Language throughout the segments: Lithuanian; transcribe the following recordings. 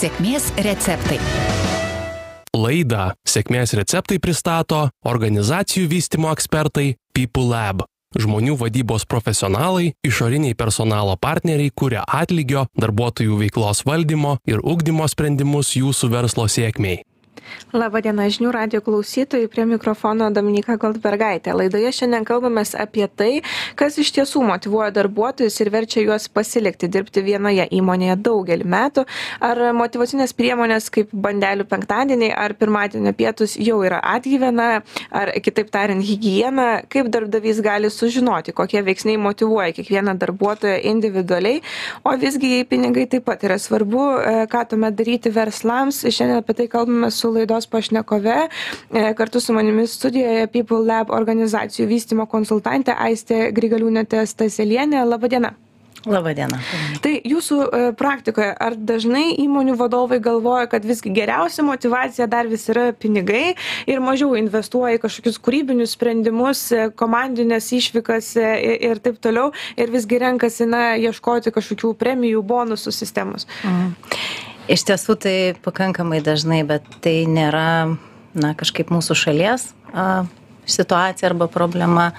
Sėkmės receptai. Laidą Sėkmės receptai pristato organizacijų vystimo ekspertai People Lab. Žmonių vadybos profesionalai, išoriniai personalo partneriai kuria atlygio, darbuotojų veiklos valdymo ir ugdymo sprendimus jūsų verslo sėkmiai. Labadiena žinių radio klausytojai, prie mikrofono Dominika Goldbergaitė. Laidoje šiandien kalbame apie tai, kas iš tiesų motivuoja darbuotojus ir verčia juos pasilikti dirbti vienoje įmonėje daugelį metų. Ar motivacinės priemonės kaip bandelių penktadieniai ar pirmadienio pietus jau yra atgyvena, ar kitaip tariant, hygiena, kaip darbdavys gali sužinoti, kokie veiksniai motivuoja kiekvieną darbuotoją individualiai, o visgi jei pinigai taip pat yra svarbu, e, ką tuomet daryti verslams. Šiandien apie tai kalbame su laidos pašnekove. E, kartu su manimi studijoje People Lab organizacijų vystimo konsultantė Aistė Grigaliūnėtė Staselienė. Labadiena. Labadiena. Tai jūsų e, praktikoje, ar dažnai įmonių vadovai galvoja, kad visgi geriausia motivacija dar vis yra pinigai ir mažiau investuoja į kažkokius kūrybinius sprendimus, e, komandinės išvykas ir taip toliau ir visgi renkasi, na, ieškoti kažkokių premijų, bonusų sistemos? Mhm. Iš tiesų tai pakankamai dažnai, bet tai nėra na, kažkaip mūsų šalies a, situacija arba problema.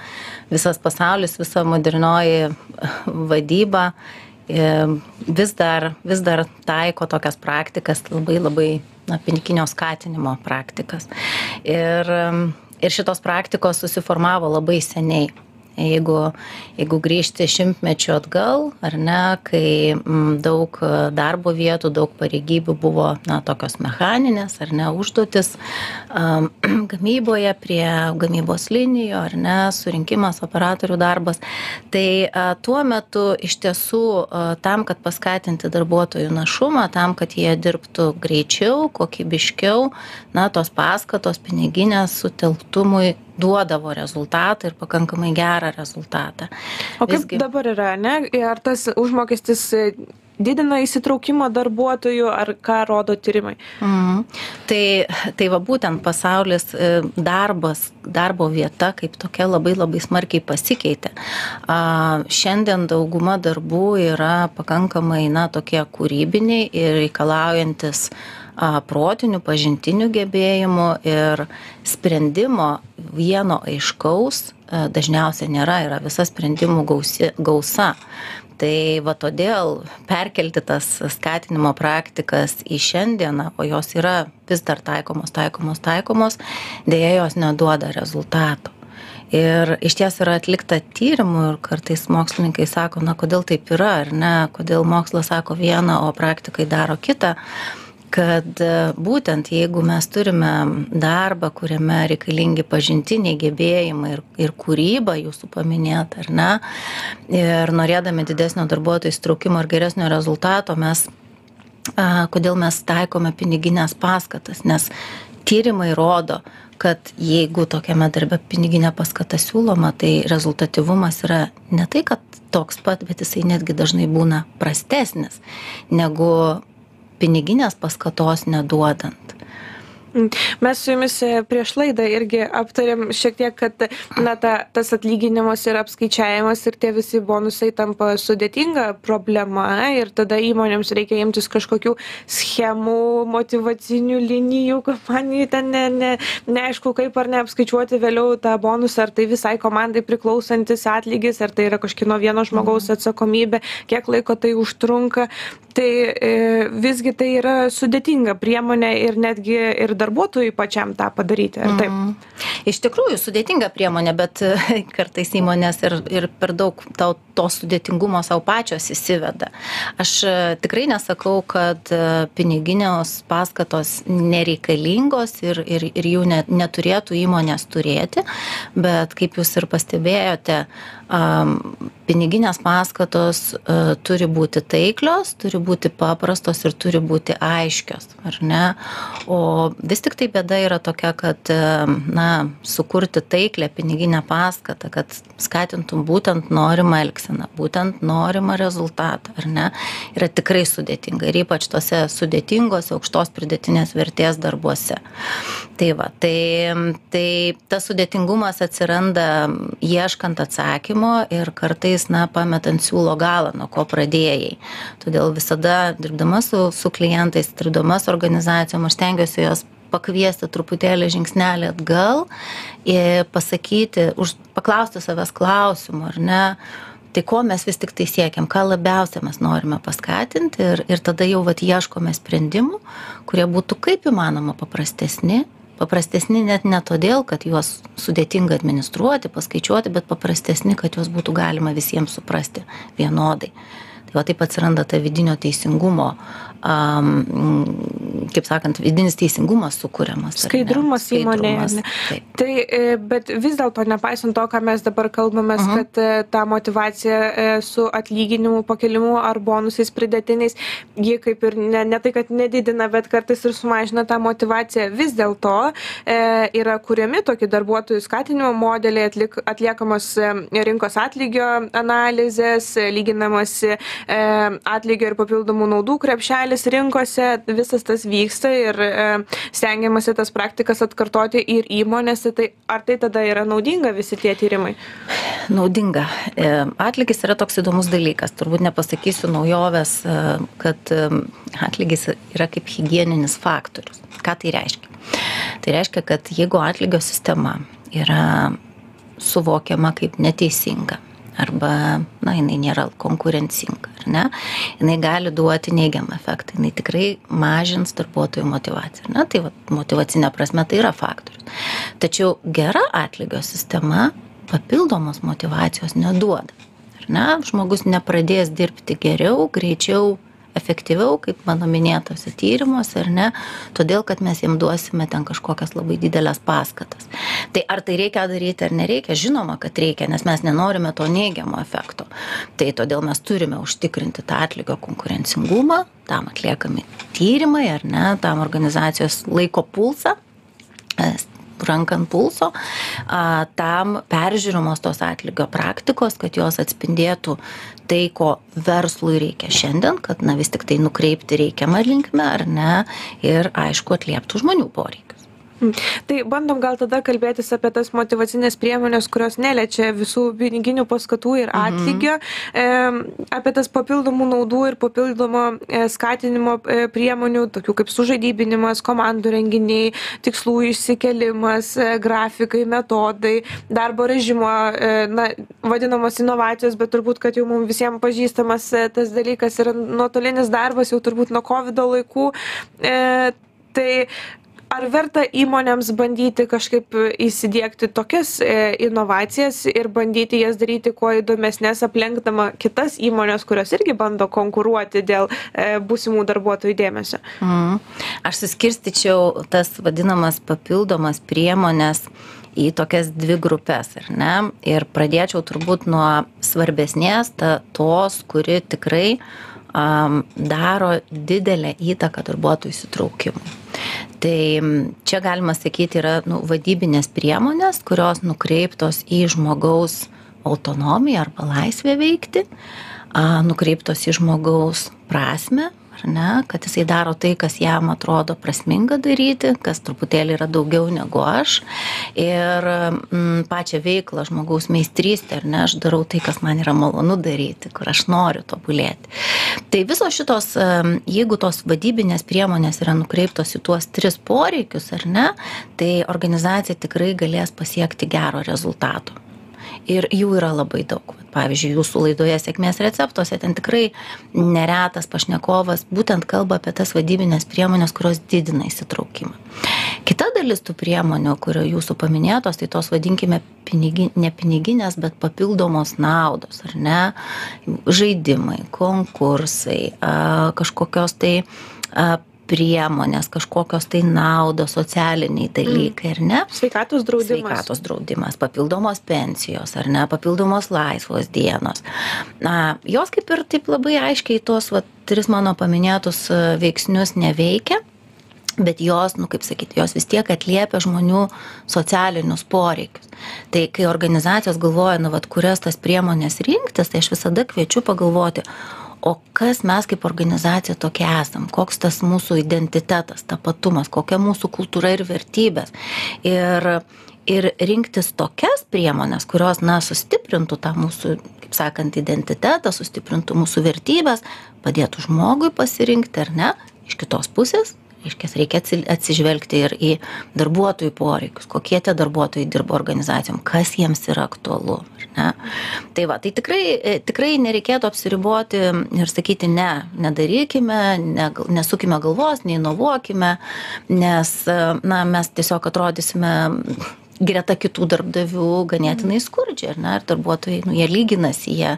Visas pasaulis, visa modernioji vadyba e, vis dar, vis dar taiko tokias praktikas, labai labai na, piniginio skatinimo praktikas. Ir, ir šitos praktikos susiformavo labai seniai jeigu jeigu grįžti šimtmečiu atgal ar ne kai mm, daug darbo vietų daug pareigybių buvo na tokios mechaninės ar ne užduotys am, gamyboje prie gamybos linijų ar ne surinkimas operatorių darbas tai a, tuo metu iš tiesų a, tam kad paskatinti darbuotojų našumą tam kad jie dirbtų greičiau kokybiškiau na tos paskatos piniginės sutelktumui duodavo rezultatą ir pakankamai gerą rezultatą. O kaip Visgi... dabar yra, ne? Ar tas užmokestis e, didina įsitraukimą darbuotojų, ar ką rodo tyrimai? Mm. Tai, tai va būtent pasaulis e, darbas, darbo vieta kaip tokia labai labai smarkiai pasikeitė. A, šiandien dauguma darbų yra pakankamai, na, tokie kūrybiniai ir reikalaujantis protinių, pažintinių gebėjimų ir sprendimo vieno aiškaus dažniausiai nėra, yra visa sprendimų gausi, gausa. Tai va todėl perkelti tas skatinimo praktikas į šiandieną, o jos yra vis dar taikomos, taikomos, taikomos, dėja jos neduoda rezultatų. Ir iš ties yra atlikta tyrimų ir kartais mokslininkai sako, na kodėl taip yra, ar ne, kodėl mokslas sako vieną, o praktikai daro kitą kad e, būtent jeigu mes turime darbą, kuriame reikalingi pažintiniai gebėjimai ir, ir kūryba, jūsų paminėta, ar ne, ir norėdami didesnio darbuotojų įstraukimo ir geresnio rezultato, mes, a, kodėl mes taikome piniginės paskatas, nes tyrimai rodo, kad jeigu tokiame darbe piniginė paskata siūloma, tai rezultatyvumas yra ne tai, kad toks pat, bet jisai netgi dažnai būna prastesnis negu piniginės paskatos neduodant. Mes su jumis e, prieš laidą irgi aptarėm šiek tiek, kad na, ta, tas atlyginimas yra apskaičiavimas ir tie visi bonusai tampa sudėtinga problema ir tada įmonėms reikia imtis kažkokių schemų, motivacinių linijų, kompanijų ten ne, ne, neaišku kaip ar neapskaičiuoti vėliau tą bonusą, ar tai visai komandai priklausantis atlygis, ar tai yra kažkino vieno žmogaus mhm. atsakomybė, kiek laiko tai užtrunka. Tai e, visgi tai yra sudėtinga priemonė ir netgi ir darbuotojui pačiam tą padaryti, ar taip? Mm. Iš tikrųjų, sudėtinga priemonė, bet kartais įmonės ir, ir per daug to, to sudėtingumo savo pačios įsiveda. Aš e, tikrai nesakau, kad e, piniginios paskatos nereikalingos ir, ir, ir jų net, neturėtų įmonės turėti, bet kaip jūs ir pastebėjote, piniginės paskatos uh, turi būti taiklios, turi būti paprastos ir turi būti aiškios, ar ne? O vis tik tai bėda yra tokia, kad, na, sukurti taiklę piniginę paskatą, kad skatintum būtent norimą elgseną, būtent norimą rezultatą, ar ne, yra tikrai sudėtinga ir ypač tose sudėtingose aukštos pridėtinės vertės darbuose. Tai va, tai, tai tas sudėtingumas atsiranda ieškant atsakymų ritmo ir kartais na pametant siūlo galą nuo ko pradėjai. Todėl visada dirbdama su su klientais dirbdama su organizacijom aš stengiuosi juos pakviesti truputėlį žingsnelį atgal ir pasakyti už paklausti savęs klausimų ar ne tai ko mes vis tiktai siekiam ką labiausia mes norime paskatinti ir ir tada jau vat ieškome sprendimų kurie būtų kaip įmanoma paprastesni paprastesni net ne todėl kad juos sudėtinga administruoti paskaičiuoti bet paprastesni kad juos būtų galima visiems suprasti vienodai. Tai va taip atsiranda ta vidinio teisingumo am, kaip sakant, vidinis teisingumas sukūriamas. Skaidrumas įmonėje. Tai, e, bet vis dėlto, nepaisant to, ką mes dabar kalbame, uh mhm. -huh. kad e, ta motivacija e, su atlyginimu pakelimu ar bonusais pridėtiniais, ji kaip ir ne, ne tai, kad nedidina, bet kartais ir sumažina tą motivaciją, vis dėlto e, yra kuriami tokie darbuotojų skatinimo modeliai, atlik, atliekamos rinkos atlygio analizės, lyginamasi e, atlygio ir papildomų naudų krepšelį šalys rinkose visas tas vyksta ir e, stengiamasi tas praktikas atkartoti ir įmonėse, tai ar tai tada yra naudinga visi tie tyrimai? Naudinga. E, atlygis yra toks įdomus dalykas. Turbūt nepasakysiu naujovės, e, kad atlygis yra kaip hygieninis faktorius. Ką tai reiškia? Tai reiškia, kad jeigu atlygio sistema yra suvokiama kaip neteisinga, arba na jinai nėra konkurencinga ar ne? Jinai gali duoti neigiamą efektą. Jinai tikrai mažins darbuotojų motyvaciją ar ne? Tai vat motyvacine prasme tai yra faktorius. Tačiau gera atlygio sistema papildomos motyvacijos neduoda ar ne? Žmogus nepradės dirbti geriau greičiau efektyviau kaip mano minėtuose tyrimuose ar ne todėl kad mes jiem duosime ten kažkokias labai dideles paskatas. Tai ar tai reikia daryti ar nereikia žinoma kad reikia nes mes nenorime to neigiamo efekto. Tai todėl mes turime užtikrinti tą atlygio konkurencingumą tam atliekami tyrimai ar ne tam organizacijos laiko pulsą ranką ant pulso, a, tam peržiūrimos tos atlygio praktikos, kad jos atspindėtų tai, ko verslui reikia šiandien, kad na vis tik tai nukreipti reikiamą linkmę ar ne ir aišku atlieptų žmonių poreikius. Tai bandom gal tada kalbėtis apie tas motivacinės priemonės, kurios neliečia visų piniginių paskatų ir mhm. atlygio, mhm. e, apie tas papildomų naudų ir papildomo e, skatinimo e, priemonių, tokių kaip sužaidybinimas, komandų renginiai, tikslų išsikelimas, e, grafikai, metodai, darbo režimo, e, na, vadinamos inovacijos, bet turbūt, kad jau mums visiems pažįstamas e, tas dalykas yra nuotolinis darbas jau turbūt nuo COVID laikų. E, tai ar verta įmonėms bandyti kažkaip įsidiegti tokias e, inovacijas ir bandyti jas daryti kuo įdomesnes aplenkdama kitas įmones kurios irgi bando konkuruoti dėl e, būsimų darbuotojų dėmesio mm. aš suskirstyčiau tas vadinamas papildomas priemones į tokias dvi grupes, ar ne? Ir pradėčiau turbūt nuo svarbesnės, ta, tos, kuri tikrai um, daro didelę įtaką darbuotojų įsitraukimui. Tai čia galima sakyti yra nu vadybinės priemonės kurios nukreiptos į žmogaus autonomiją arba laisvę veikti nukreiptos į žmogaus prasmę ar ne kad jisai daro tai kas jam atrodo prasminga daryti kas truputėlį yra daugiau negu aš. Ir mm, pačią veiklą žmogaus meistrystę ar ne aš darau tai kas man yra malonu daryti kur aš noriu tobulėti. Tai visos šitos jeigu tos vadybinės priemonės yra nukreiptos į tuos tris poreikius ar ne tai organizacija tikrai galės pasiekti gero rezultato ir jų yra labai daug. Pavyzdžiui jūsų laidoje sėkmės receptuose ten tikrai neretas pašnekovas būtent kalba apie tas vadybines priemones kurios didina įsitraukimą. Kita dalis tų priemonių kurio jūsų paminėtos tai tos vadinkime pinigi ne piniginės bet papildomos naudos ar ne? Žaidimai konkursai kažkokios tai priemonės, kažkokios tai naudos, socialiniai dalykai, ar ne? Sveikatos draudimas. Sveikatos draudimas, papildomos pensijos, ar ne, papildomos laisvos dienos. Na, jos kaip ir taip labai aiškiai tuos va, tris mano paminėtus e, veiksnius neveikia bet jos, nu kaip sakyti, jos vis tiek atliepia žmonių socialinius poreikius. Tai kai organizacijos galvoja, nu, vat, kurias tas priemonės rinktis, tai aš visada kviečiu pagalvoti, o kas mes kaip organizacija tokie esam? Koks tas mūsų identitetas tapatumas kokia mūsų kultūra ir vertybės? Ir ir rinktis tokias priemones kurios na sustiprintų tą mūsų kaip sakant identitetą sustiprintų mūsų vertybes padėtų žmogui pasirinkti ar ne iš kitos pusės reiškias reikia atsi atsižvelgti ir į darbuotojų poreikius kokie tie darbuotojai dirba organizacijom kas jiems yra aktualu ne? Tai va tai tikrai e, tikrai nereikėtų apsiriboti ir sakyti ne nedarykime ne nesukime galvos neinovuokime nes e, na mes tiesiog atrodysime greta kitų darbdavių ganėtinai skurdžiai ar ne? Ir darbuotojai nu jie lyginasi jie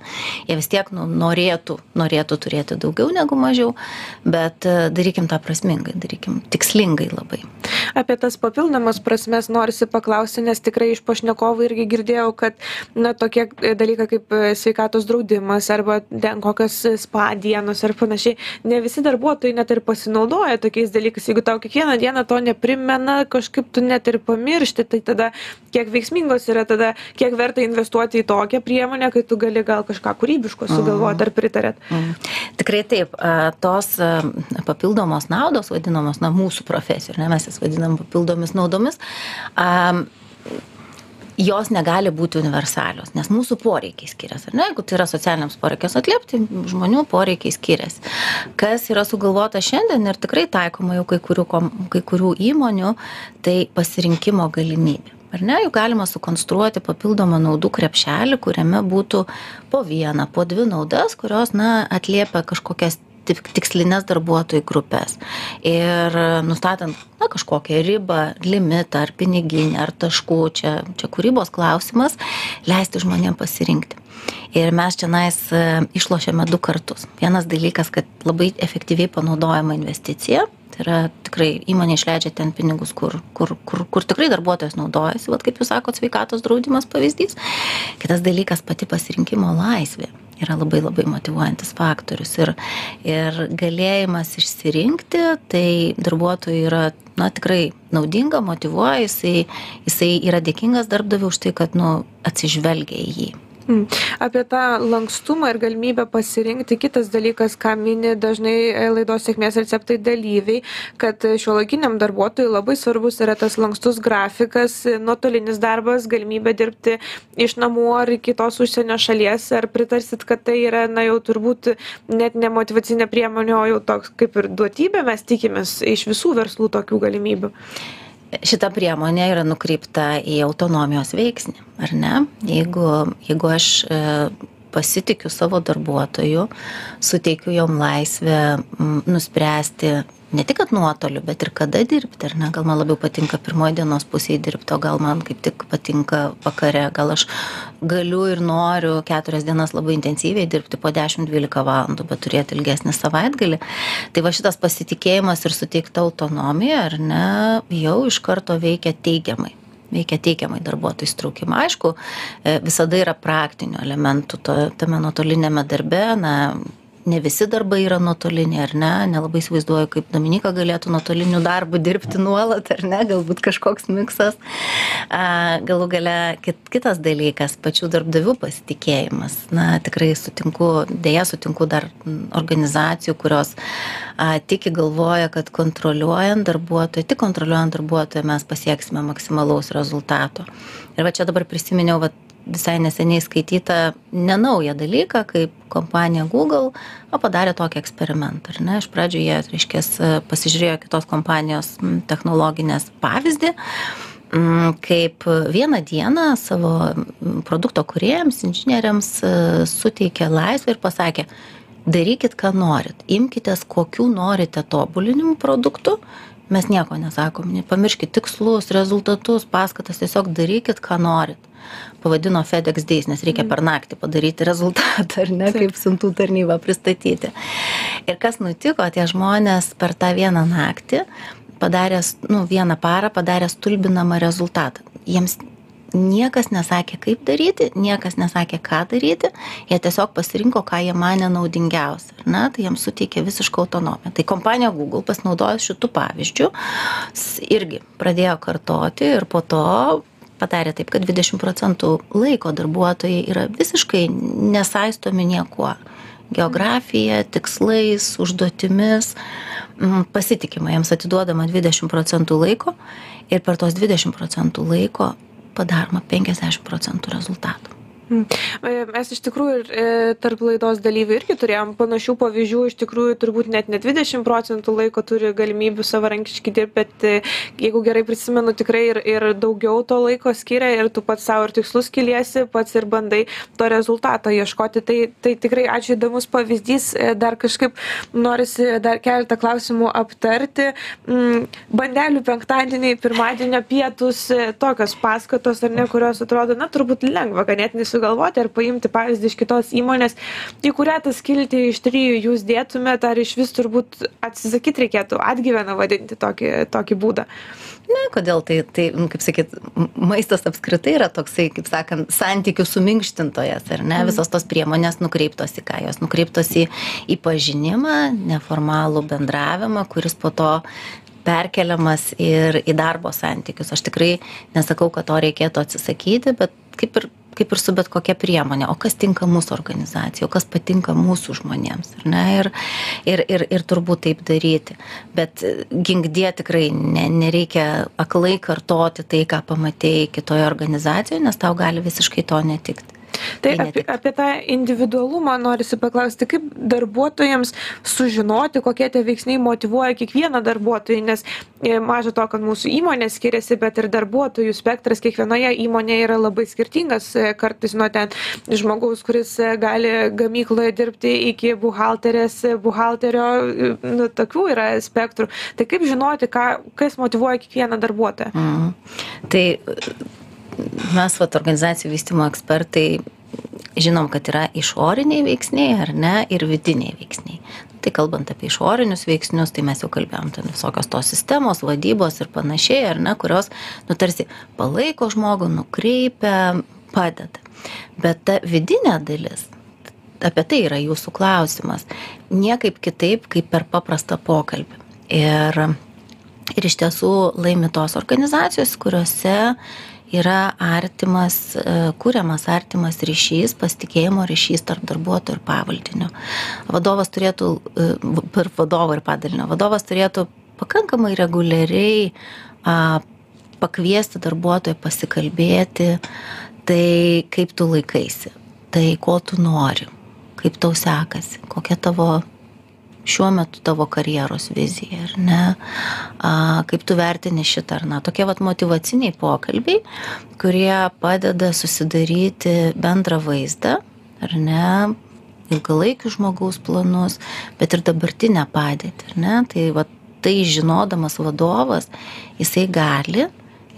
jie vis tiek nu norėtų norėtų turėti daugiau negu mažiau bet e, darykim tą prasmingai darykim tikslingai labai apie tas papildomas prasmes norisi paklausti nes tikrai iš pašnekovų irgi girdėjau kad na tokie dalykai kaip e, sveikatos draudimas arba kokios spa dienos ar panašiai ne visi darbuotojai net ir pasinaudoja tokiais dalykais. Jeigu tau kiekvieną dieną to neprimena kažkaip tu net ir pamiršti tai tada kiek veiksmingos yra tada kiek verta investuoti į tokią priemonę kai tu gali gal kažką kūrybiško sugalvot ar pritariat. Mm. tikrai taip tos papildomos naudos vadinamos na mūsų profesijoj ar ne mes jas vadinam papildomis naudomis jos negali būti universalios nes mūsų poreikiai skiriasi ne? Jeigu tai yra socialiniams poreikiams atliepti žmonių poreikiai skiriasi. Kas yra sugalvota šiandien ir tikrai taikoma jau kai kurių kai kurių įmonių tai pasirinkimo galimybė ar ne? Juk galima sukonstruoti papildomą naudų krepšelį kuriame būtų po vieną po dvi naudas kurios na atliepia kažkokias tik tikslines darbuotojų grupes ir nustatant na kažkokią ribą limitą ar piniginę ar taškų čia čia kūrybos klausimas leisti žmonėm pasirinkti. Ir mes čionais e, išlošiame du kartus. Vienas dalykas kad labai efektyviai panaudojama investicija. Tai yra tikrai įmonė išleidžia ten pinigus kur kur kur kur tikrai darbuotojas naudojasi vat kaip jūs sakot sveikatos draudimas pavyzdys. Kitas dalykas pati pasirinkimo laisvė yra labai labai motyvuojantis faktorius ir ir galėjimas išsirinkti tai darbuotojui yra na tikrai naudinga motyvuoja jisai jisai yra dėkingas darbdaviui už tai kad nu atsižvelgia į jį. Apie tą lankstumą ir galimybę pasirinkti. Kitas dalykas, ką mini dažnai e, laidos sėkmės receptai dalyviai, kad šio laikiniam darbuotojui labai svarbus yra tas lankstus grafikas, nuotolinis darbas, galimybė dirbti iš namų ar kitos užsienio šalies. Ar pritarsit, kad tai yra, na jau turbūt net ne motivacinė priemonė, o jau toks kaip ir duotybė, mes tikimės iš visų verslų tokių galimybių šita priemonė yra nukreipta į autonomijos veiksnį, ar ne? Jeigu, jeigu aš e, pasitikiu savo darbuotoju, suteikiu jom laisvę nuspręsti ne tik kad nuotoliu, bet ir kada dirbti, ar ne? Gal man labiau patinka pirmoji dienos pusėje dirbti, o gal man kaip tik patinka vakare, gal aš galiu ir noriu keturias dienas labai intensyviai dirbti po 10-12 valandų, bet turėti ilgesnį savaitgalį. Tai va šitas pasitikėjimas ir suteikta autonomija, ar ne, jau iš karto veikia teigiamai veikia teigiamai darbuotojų įsitraukimą. Aišku, e, visada yra praktinių elementų to, tame nuotolinėme darbe, na, ne visi darbai yra nuotoliniai ar ne? Nelabai įsivaizduoju kaip dominyka galėtų nuotoliniu darbu dirbti nuolat ar ne? Galbūt kažkoks miksas. A galų gale kit kitas dalykas pačių darbdavių pasitikėjimas. Na tikrai sutinku deja sutinku dar organizacijų kurios a tiki galvoja kad kontroliuojant darbuotoją tik kontroliuojant darbuotoją mes pasieksime maksimalaus rezultato. Ir va čia dabar prisiminiau vat visai neseniai skaitytą nenaują dalyką kaip kompanija google o padarė tokį eksperimentą ar ne? Iš pradžių jie reiškias pasižiūrėjo kitos kompanijos technologinės pavyzdį kaip vieną dieną savo produkto kūrėjams inžinieriams suteikė laisvę ir pasakė darykit ką norit imkitės kokių norite tobulinimų produktų mes nieko nesakom nepamirškit tikslus rezultatus paskatas tiesiog darykit ką norit pavadino fedex days nes reikia per naktį padaryti rezultatą ar ne kaip siuntų tarnybą pristatyti. Ir kas nutiko tie žmonės per tą vieną naktį padaręs nu vieną parą padarė stulbinamą rezultatą. Jiems niekas nesakė kaip daryti niekas nesakė ką daryti. Jie tiesiog pasirinko ką jie manė naudingiausia ne? Tai jiems suteikė visišką autonomiją. Tai kompanija google pasinaudojus šitu pavyzdžiu irgi pradėjo kartoti ir po to padarė taip kad dvidešim procentų laiko darbuotojai yra visiškai nesaistomi niekuo geografija tikslais užduotimis pasitikima jiems atiduodama dvidešim procentų laiko ir per tuos dvidešim procentų laiko padaroma 50 procentų rezultatų. Mm. E, mes iš tikrųjų ir e, tarp laidos dalyvių irgi turėjom panašių pavyzdžių, iš tikrųjų turbūt net ne 20 procentų laiko turi galimybių savarankiškai dirbti, bet e, jeigu gerai prisimenu, tikrai ir, ir daugiau to laiko skiria ir tu pats savo ir tikslus kiliesi, pats ir bandai to rezultato ieškoti. Tai, tai tikrai ačiū įdomus pavyzdys, dar kažkaip norisi dar keletą klausimų aptarti. Mm, bandelių penktadieniai, pirmadienio pietus, tokios paskatos ar ne, kurios atrodo, na, turbūt lengva ganėtinai sugalvoti ar paimti pavyzdį iš kitos įmonės, į kurią tą skiltį iš trijų jūs dėtumėte, ar iš vis turbūt atsisakyti reikėtų atgyveną vadinti tokį, tokį būdą. Ne, kodėl tai, tai, kaip sakyt, maistas apskritai yra toksai, kaip sakant, santykių suminkštintojas, ar ne? Mm. Visos tos priemonės nukreiptos į ką? Jos nukreiptos į, į pažinimą, neformalų bendravimą, kuris po to perkeliamas ir į darbo santykius. Aš tikrai nesakau, kad to reikėtų atsisakyti, bet kaip ir kaip ir su bet kokia priemone o kas tinka mūsų organizacijai o kas patinka mūsų žmonėms ne? Ir ir ir ir turbūt taip daryti. Bet ginkdie tikrai ne nereikia aklai kartoti tai ką pamatei kitoj organizacijoj nes tau gali visiškai to netikti Tai apie, apie tą individualumą norisi paklausti, kaip darbuotojams sužinoti, kokie tie veiksniai motivuoja kiekvieną darbuotoją, nes e, maža to, kad mūsų įmonė skiriasi, bet ir darbuotojų spektras kiekvienoje įmonėje yra labai skirtingas, e, kartais nuo ten žmogaus, kuris e, gali gamykloje dirbti iki buhalterės, buhalterio, nu, tokių yra spektrų. Tai kaip žinoti, ką, kas motivuoja kiekvieną darbuotoją? Mm. Tai mes, vat, organizacijų vystimo ekspertai, žinom, kad yra išoriniai veiksniai ar ne ir vidiniai veiksniai. Tai kalbant apie išorinius veiksnius, tai mes jau kalbėjom, ten visokios tos sistemos, vadybos ir panašiai, ar ne, kurios, nu, tarsi palaiko žmogų, nukreipia, padeda. Bet ta vidinė dalis, apie tai yra jūsų klausimas, niekaip kitaip, kaip per paprastą pokalbį. Ir, ir iš tiesų laimi tos organizacijos, kuriuose yra artimas, e, kuriamas artimas ryšys, pasitikėjimo ryšys tarp darbuotojų ir pavaldinio. Vadovas turėtų, e, per vadovą ir padalinio, vadovas turėtų pakankamai reguliariai a, pakviesti darbuotoją pasikalbėti, tai kaip tu laikaisi, tai ko tu nori, kaip tau sekasi, kokia tavo šiuo metu tavo karjeros vizija, ar ne, a, kaip tu vertini šitą ar ne. Tokie vat motivaciniai pokalbiai, kurie padeda susidaryti bendrą vaizdą, ar ne, ilgalaikius žmogaus planus, bet ir dabartinę padėtį, ar ne. Tai vat tai žinodamas vadovas, jisai gali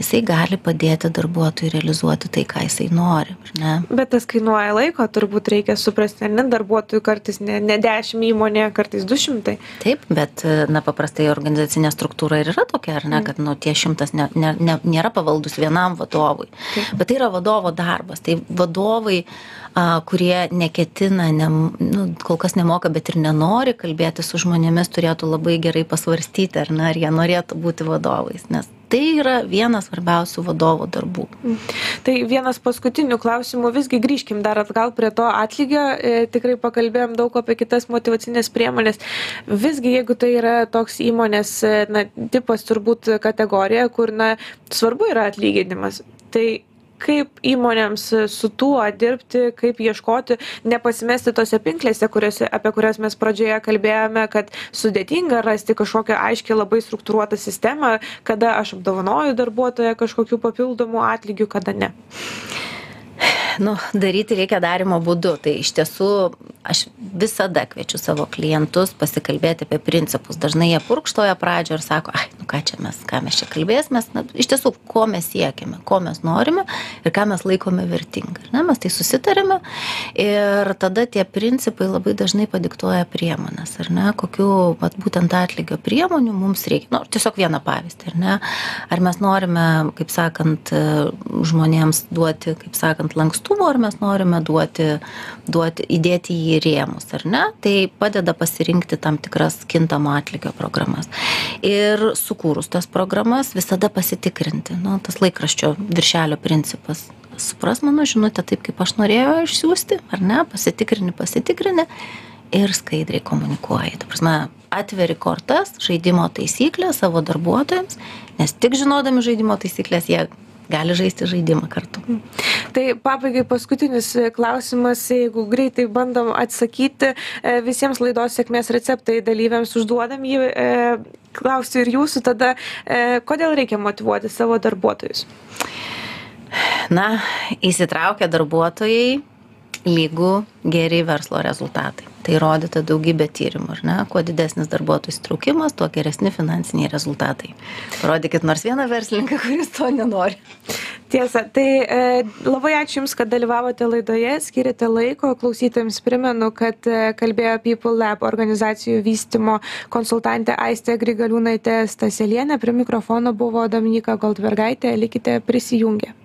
jisai gali padėti darbuotojui realizuoti tai, ką jisai nori. Ne? Bet tas kainuoja laiko, turbūt reikia suprasti, ne darbuotojų kartais ne, ne 10 įmonė, kartais 200. Taip, bet, na, paprastai organizacinė struktūra ir yra tokia, ar ne, mm. kad, nu, tie šimtas ne, ne, ne, nėra pavaldus vienam vadovui. Taip. Bet tai yra vadovo darbas. Tai vadovai, a, kurie neketina, ne, nu, kol kas nemoka, bet ir nenori kalbėti su žmonėmis, turėtų labai gerai pasvarstyti, ar, ne, ar jie norėtų būti vadovais. Nes tai yra vienas svarbiausių vadovo darbų. Tai vienas paskutinių klausimų, visgi grįžkim dar atgal prie to atlygio, e, tikrai pakalbėjom daug apie kitas motivacinės priemonės. Visgi, jeigu tai yra toks įmonės e, na, tipas, turbūt kategorija, kur na, svarbu yra atlyginimas, tai kaip įmonėms su tuo dirbti, kaip ieškoti, nepasimesti tose pinklėse, kuriuose, apie kurias mes pradžioje kalbėjome, kad sudėtinga rasti kažkokią aiškiai labai struktūruotą sistemą, kada aš apdovanoju darbuotoją kažkokiu papildomu atlygiu, kada ne nu, daryti reikia darimo būdu. Tai iš tiesų aš visada kviečiu savo klientus pasikalbėti apie principus. Dažnai jie purkštoja pradžio ir sako, ai, nu ką čia mes, ką mes čia kalbėsime. Na, iš tiesų, ko mes siekime, ko mes norime ir ką mes laikome vertinga. Ne, mes tai susitarėme ir tada tie principai labai dažnai padiktuoja priemonės. Ar ne, kokiu vat, būtent atlygio priemonių mums reikia. Nu, tiesiog vieną pavyzdį. Ar, ne, ar mes norime, kaip sakant, žmonėms duoti, kaip sakant, lankstų lankstumo ar mes norime duoti, duoti, įdėti jį į rėmus, ar ne? Tai padeda pasirinkti tam tikras kintamo atlygio programas. Ir sukūrus tas programas visada pasitikrinti, nu, tas laikraščio viršelio principas. Supras mano žinutę taip, kaip aš norėjau išsiųsti, ar ne? Pasitikrini, pasitikrini ir skaidriai komunikuoji. Ta prasme, atveri kortas, žaidimo taisyklės savo darbuotojams, nes tik žinodami žaidimo taisyklės jie gali žaisti žaidimą kartu. Tai pabaigai paskutinis klausimas, jeigu greitai bandom atsakyti e, visiems laidos sėkmės receptai dalyviams užduodam jį, e, klausiu ir jūsų tada, e, kodėl reikia motivuoti savo darbuotojus? Na, įsitraukia darbuotojai lygų geri verslo rezultatai. Tai įrodyta daugybė tyrimų, ar ne? Kuo didesnis darbuotojų įsitraukimas, tuo geresni finansiniai rezultatai. Parodykit nors vieną verslininką, kuris to nenori. Tiesa, tai e, labai ačiū Jums, kad dalyvavote laidoje, skirite laiko. Klausytojams primenu, kad e, kalbėjo People Lab organizacijų vystimo konsultantė Aistė Grigaliūnaitė Staselienė. Prie mikrofono buvo Dominika Goldbergaitė. Likite prisijungę.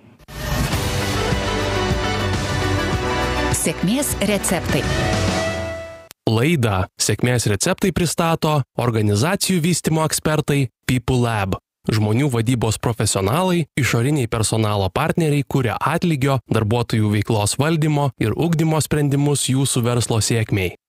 Sėkmės receptai. Laidą Sėkmės receptai pristato organizacijų vystimo ekspertai People Lab. Žmonių vadybos profesionalai, išoriniai personalo partneriai kuria atlygio, darbuotojų veiklos valdymo ir ugdymo sprendimus jūsų verslo sėkmiai.